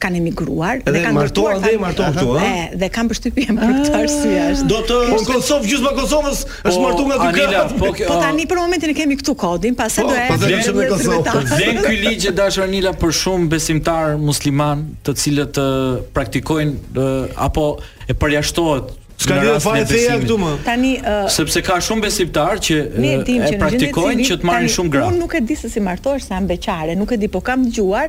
kanë emigruar dhe janë martuar dhe martuar këtu, ëh. Ëh, dhe kam përshtypjen për këtë arsye ah. është. Po të, në Kosovë gjysma e Kosovës është po, martuar nga dy gra. Po, po tani për momentin e kemi këtu kodin, pastaj po, do e vëmë në Kosovë. Vjen ky ligj e dashur Anila për shumë besimtarë muslimanë, të cilët praktikojnë apo e përjashtohet S'ka lidhje fare feja këtu më. Tani uh, sepse ka shumë besimtarë që e praktikojnë që të marrin shumë gra. Unë nuk e di se si martohesh se jam beqare, nuk e di, po kam dëgjuar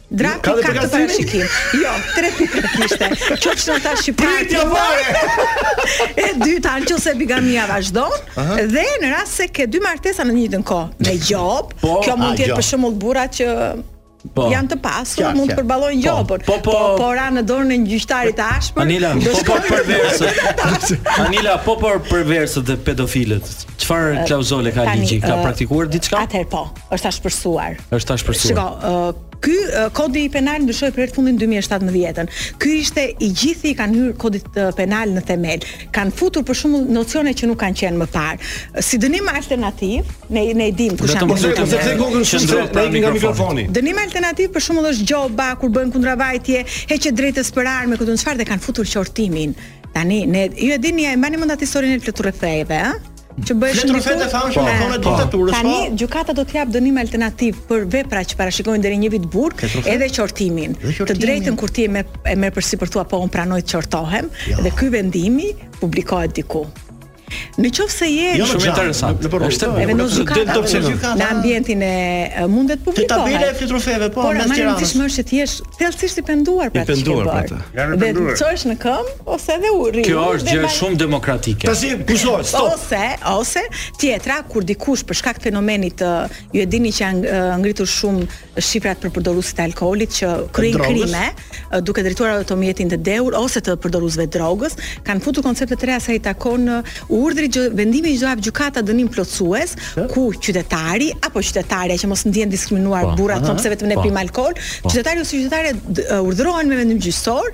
Drafti ka të parashikim. Jo, tre pikë kishte. Qofshin shtetas shqiptarë. Pritja fare. e dyta, në qoftë se bigamia vazhdon dhe në rast se ke dy martesa në njëjtën kohë me gjobë, po, kjo mund të jetë për shembull burrat që Po. Janë të pasur, kja, mund të përballojnë po. gjobën. Po, po, po, po ra në dorën e një gjyqtari të ashpër. Anila, po po perversët. Anila, po po perversët dhe pedofilët. Çfarë klauzole ka ligji? Ka praktikuar diçka? Atëherë po. është ashpërsuar. Është ashpërsuar. Shiko, uh, ky uh, kodi penal ndryshoi për herë të fundit në 2017-ën. Këtë herë i kanë hyrë kodit uh, penal në themel. Kanë futur për shembull nocione që nuk kanë qenë më parë. Si dënim alternativ, ne ne e dimë kush janë. Po s'e kthej kokën shumë se më ikën nga mikrofoni. Dënim alternativ për shembull është gjoba kur bëhen kundërvajtje, heqja e së drejtës për armë këtu një farë dhe kanë futur qortimin. Tani ne ju e dini a e mbani mend atë historinë e fletërrufeve, ëh? që bëheshin dikur. Fletërrufetë e famshme në kohën e diktaturës. Tani po. gjykata do të japë dënim alternativ për vepra që parashikojnë deri një vit burg, edhe qortimin. Të drejtën kur ti e merr e merr përsipër thua po unë pranoj të qortohem jo. dhe ky vendimi publikohet diku. Në qoftë se je jo, shumë interesant. Është edhe në gjykatë. Në ambientin e mundet publikohet. Te tabela e fletërrufeve po në Tiranë. Por më shumë është ti je thellësisht i penduar pra. I penduar pra. Dhe të çohesh në këmbë. ose edhe urren. Kjo është gjë ma... shumë demokratike. Tash pusho, stop. Ose, ose tjetra kur dikush për shkak të fenomenit të ju e dini që janë ngritur shumë shifrat për përdoruesit e alkoolit që kryejnë krime, duke drejtuar automjetin të dehur ose të përdoruesve të drogës, kanë futur koncepte të reja sa i takon urdhri që vendimi që do japë gjykata dënim plotësues, ku qytetari apo qytetarja që mos ndihen diskriminuar po, burrat thonë se vetëm ne po. pim alkool, po. qytetari ose qytetarja urdhërohen me vendim gjyqësor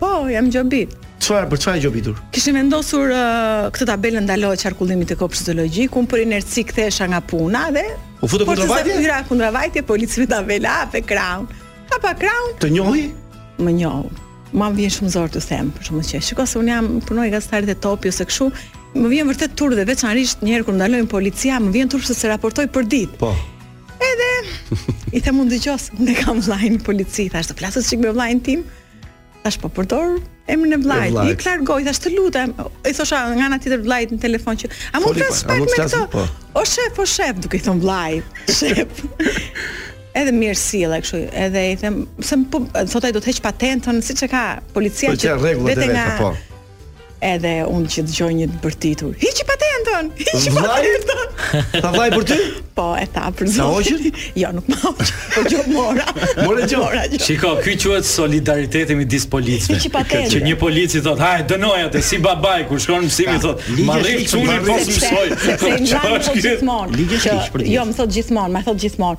Po, jam gjobitur. Çfarë, për çfarë je gjobitur? Kishin vendosur uh, këtë tabelë ndalim qarkullimi te kopshti zoologjik, unë për inerci kthehesha nga puna dhe U fute kundravajtje? Po në kundravajtje, polici me tabela, hape krahun. Hapa krahun. Të njohu? Më njohu. Ma më vjen shumë zor të them, për shembull që. Shiko se unë jam punoj gazetar dhe topi ose kështu, më vjen vërtet turp dhe veçanërisht një herë kur ndalojnë policia, më vjen turp se se raportoj për ditë. Po. Edhe i them unë dëgjo se, unë kam vllajin polici, thashë të flasësh çik me vllajin tim. Tash po përdor emrin e vllajt. I larguar, tash të lutem. I thosha nga ana tjetër vllajt në telefon që a mund të flasësh me këta? Po. O shef, o shef, duke i thon vllaj. Shef. edhe mirë sillej kështu edhe i them se po thotë ai do të heq patentën siç e ka policia po, që vetë nga po. Edhe unë që dëgjoj një të bërtitur. Hiqi patentën. Hiqi patentën. Tha vllai për ty? Po, e tha për zotin. Ta hoqën? Jo, nuk ma hoqën. Po gjobë mora. Mora gjobë. Mora gjobë. Shiko, ky quhet solidariteti midis policëve. Hiqi patentën. Që një polic i thot, "Hajt, dënoje atë si babai kur shkon te mësuesi i thot, "Ma rrih çunin po s'mësoi." Sepse i ngjan po gjithmonë. Ligji është për Jo, më thot gjithmonë, më thot gjithmonë.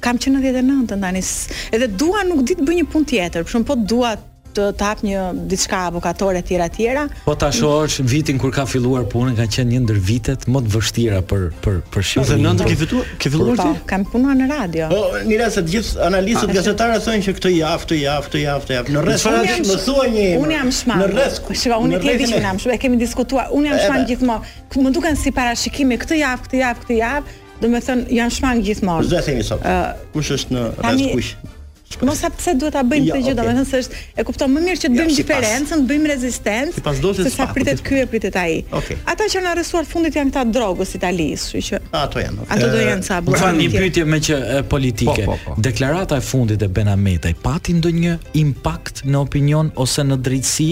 Kam qenë nëntëdhjetë e nëntën tani. Edhe dua nuk di të bëj një punë tjetër, për shembull po dua të të hap një diçka avokature etj etj. Po ta shohësh vitin kur kam filluar punën, ka qenë një ndër vitet më të vështira për për për Shqipërinë. Në 90 ke fituar, ke filluar ti? Po, kam punuar në radio. Po, mirë se të gjithë analistët ah, gazetarë thonë që këtë javë, këtë javë, këtë javë, këtë javë. Në rreth, unë jam, më thuaj një. Unë jam shmang. Në rreth. Shiko, unë ti e di që jam shmang, e kemi diskutuar. Unë jam shmang gjithmonë. Më duken si parashikime këtë javë, këtë javë, këtë javë. Domethënë, jam shmang gjithmonë. S'do e themi sot. Uh, Kush është në rreth të kuq? Mos, po pse duhet ta bëjmë këtë gjë, domethënë se është e kupton më mirë që të bëjmë diferencën, të bëjmë rezistencë. Se sa pritet ky e pritet ai. Ata që kanë arrestuar fundit janë këta të drogës së Italisë, kështu që. Ato janë. Ato do janë sa bërë. Fani, një pyetje meqë politike. Po, po, po. Deklarata e fundit e Ben Ahmetajt pati ndonjë impakt në opinion ose në drejtësi?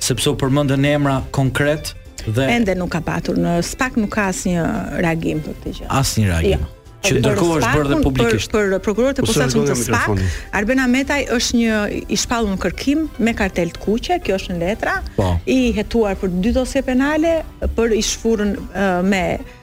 Sepse u përmendën emra konkretë dhe ende nuk ka patur në spak nuk ka asnjë reagim për këtë gjë. Asnjë reagim. Jo që ndërkohë është bërë dhe publikisht. Për, për prokurorët e posaçëm të SPAK, Arben Ahmetaj është një i shpallur në kërkim me kartelë të kuqe, kjo është në letra, po. i hetuar për dy dosje penale, për inceneratorin me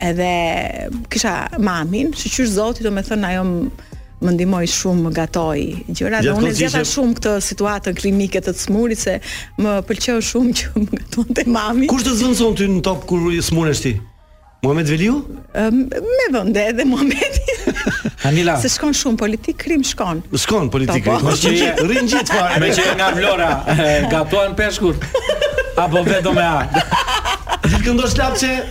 Edhe kisha mamin, shyqyr zotit domethënë ajo më ndihmoi shumë, më gatoi gjëra dhe unë zgjata shumë këtë situatën klinike të smurës se më pëlqeu shumë që më gatonte mami. Kush të zënson ty në top kur i smuresh ti? Muhamet Veliu? Um, me vende edhe Muhamet. Anila. Se shkon shumë politik krim shkon. Shkon politik po, po. krim. Po i bën të gjitha fare. Meqë je nga Vlora, gatuan peshkun. Apo vetëm e ha. Ti këndon labçe?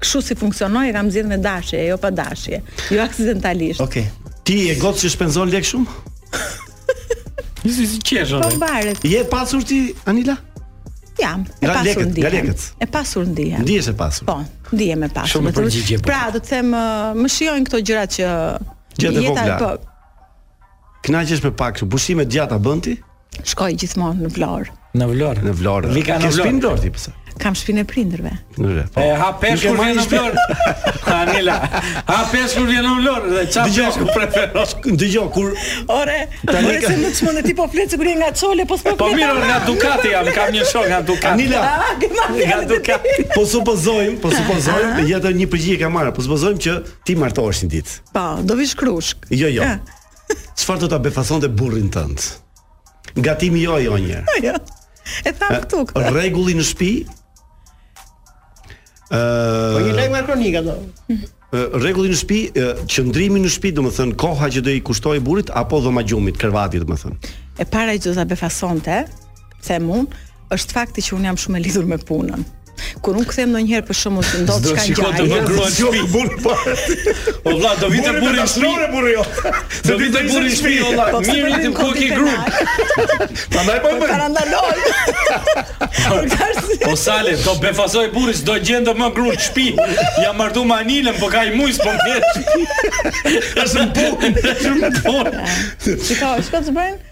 Kështu si funksionoj e kam zgjedh me dashje, jo pa dashje, jo aksidentalisht. Okej. Okay. Ti je gocë që shpenzon lek shumë? Nisi si qesh atje. Po mbaret. Je pasur ti Anila? Jam. E pasur leket, ndihem. Nga leket. E pasur ndihem. Ndihesh e pasur. Po, ndihem e pasur. Shumë përgjigje. Po. Pra, do të them më shijojnë këto gjëra që jeta po. Kënaqesh me pak, pushime të gjata bën ti? Shkoj gjithmonë në Vlorë. Në Vlorë. Në Vlorë. Vilë ka në Vlorë. Ke Vlorë ti pse? Kam shpinë e prindërve. Nëre, po. E ha peshk kur vjen në Vlorë. Anila. Ha peshk kur vjen në Vlorë dhe ça peshku preferon. Dëgjoj kur Ore, tani që më çmend ti po flet sikur je nga Çole, po s'po. Po mirë, nga Dukati jam, kam një shok nga Dukati. Anila. Ah, nga Dukati. Po supozojmë, po supozojmë, ah. jetë një përgjigje ka marrë. Po supozojmë që ti martohesh një ditë. Po, do vish krushk. Jo, jo. Ah. Çfarë do ta befasonte burrin tënd? Gatimi jo, jo, një. Jo. E tham këtu. Rregulli në shtëpi. Ëh. Po një lajm nga kronika do. Rregulli në shtëpi, qëndrimi në shtëpi, domethënë koha që do i kushtosh burrit apo dhoma e gjumit, krevati domethënë. E para që do ta befasonte, them unë, është fakti që unë jam shumë e lidhur me punën. Kur nuk kthehem ndonjëherë për shkakun që ndodh çka gjë. Do të bëj gruan jo, shtëpi bun pa. O vlla, do vijë burri në shtëpi. burri. Jo. Do vijë burri në shtëpi, vlla. Po, Mirë, ti ku ke gruan? Prandaj po më. Prandaj. Po ça le, do befasohet burri, do gjente gruan në shtëpi. U martu me Anilën, po ka një muj s'po vjen. Është në punë. Çka, çka të bëjmë?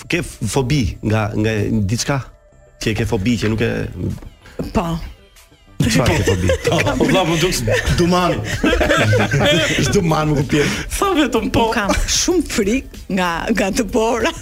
Ke fobi nga nga diçka? Që e ke fobi që nuk e Po. Çfarë ke fobi? Po, po, po, po, duks duman. Duman më kupje. Sa vetëm po. Unë kam shumë frik nga nga dëbora.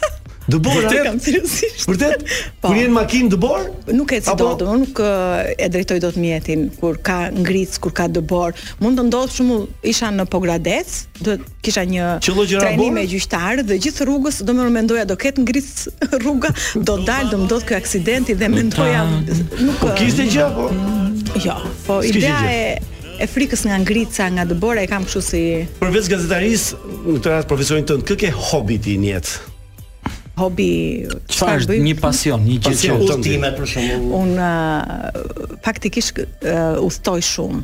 Dëbor, vërtet? Kam seriozisht. Vërtet? Po. Kur je në makinë dëbor? Nuk eci dot, nuk e drejtoj dot mjetin kur ka ngricë, kur ka dëbor. Mund të ndodhë, për shembull isha në Pogradec, do kisha një trajnim me gjyqtarë dhe gjithë rrugës domethënë mendoja do ketë ngricë rruga, do dal, do më ndodh ky aksidenti dhe mendoja nuk po kishte gjë apo. Jo, po ideja e e frikës nga ngrica, nga dëbora e kam kështu si Përveç gazetarisë, në këtë rast profesionit tënd, kë ke hobi ti në jetë? Hobi çfarë është një pasion, një gjë që udhëtime për shembull. Un uh, faktikisht uh, udhtoj shumë.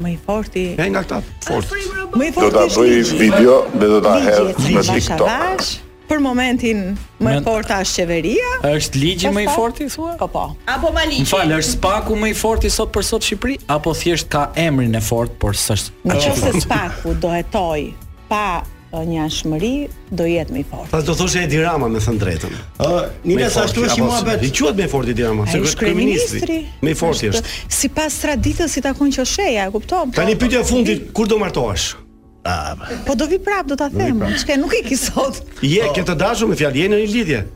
Më i forti. Ja nga këta fort. Më i forti. Do ta bëj video dhe do ta hedh në TikTok. Për momentin më e forta është qeveria. Është ligji më i forti thua? Po po. Apo ma ligji. Fal, është SPAK-u më i forti sot për sot Shqipëri apo thjesht ka emrin e fortë por s'është. Nëse SPAK-u do hetojë pa anshmëri do jetë më i fortë. Pas do thosha Edi Rama me thënë të drejtën. Ë, Nina sa ashtu është ai muhabet. I quhet më i fortë Edi Rama, se është kryeministri. Më i fortë është. Sipas traditës i takon qosheja, e kupton? Po. Tani pyetja e fundit, kur do martohesh? Po do vij prap, do ta them. Çka nuk e ke sot. Je, ke të dashur me fjalë, je në një lidhje.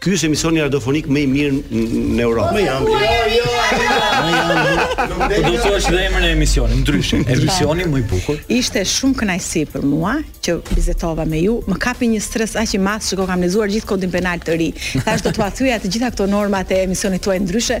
Ky është emisioni radiofonik më i mirë në Europë. Më jam. Jo, jo. Më jam. Do të thosha dhe emrin e emisionit, ndryshe. Emisioni më i bukur. Ishte shumë kënaqësi për mua që bisedova me ju. Më kapi një stres aq i madh që kam lexuar gjithë kodin penal të ri. Tash do t'ua thyja të gjitha këto normat e emisionit tuaj ndryshe.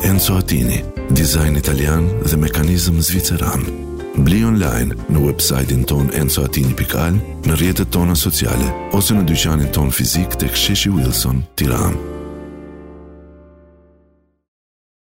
Enzo Atini, dizajn italian dhe mekanizëm zviceran. Bli online në website-in tonë enzoatini.al, në rrjetet tona sociale, ose në dyqanin tonë fizik tek sheshi Wilson, Tiranë.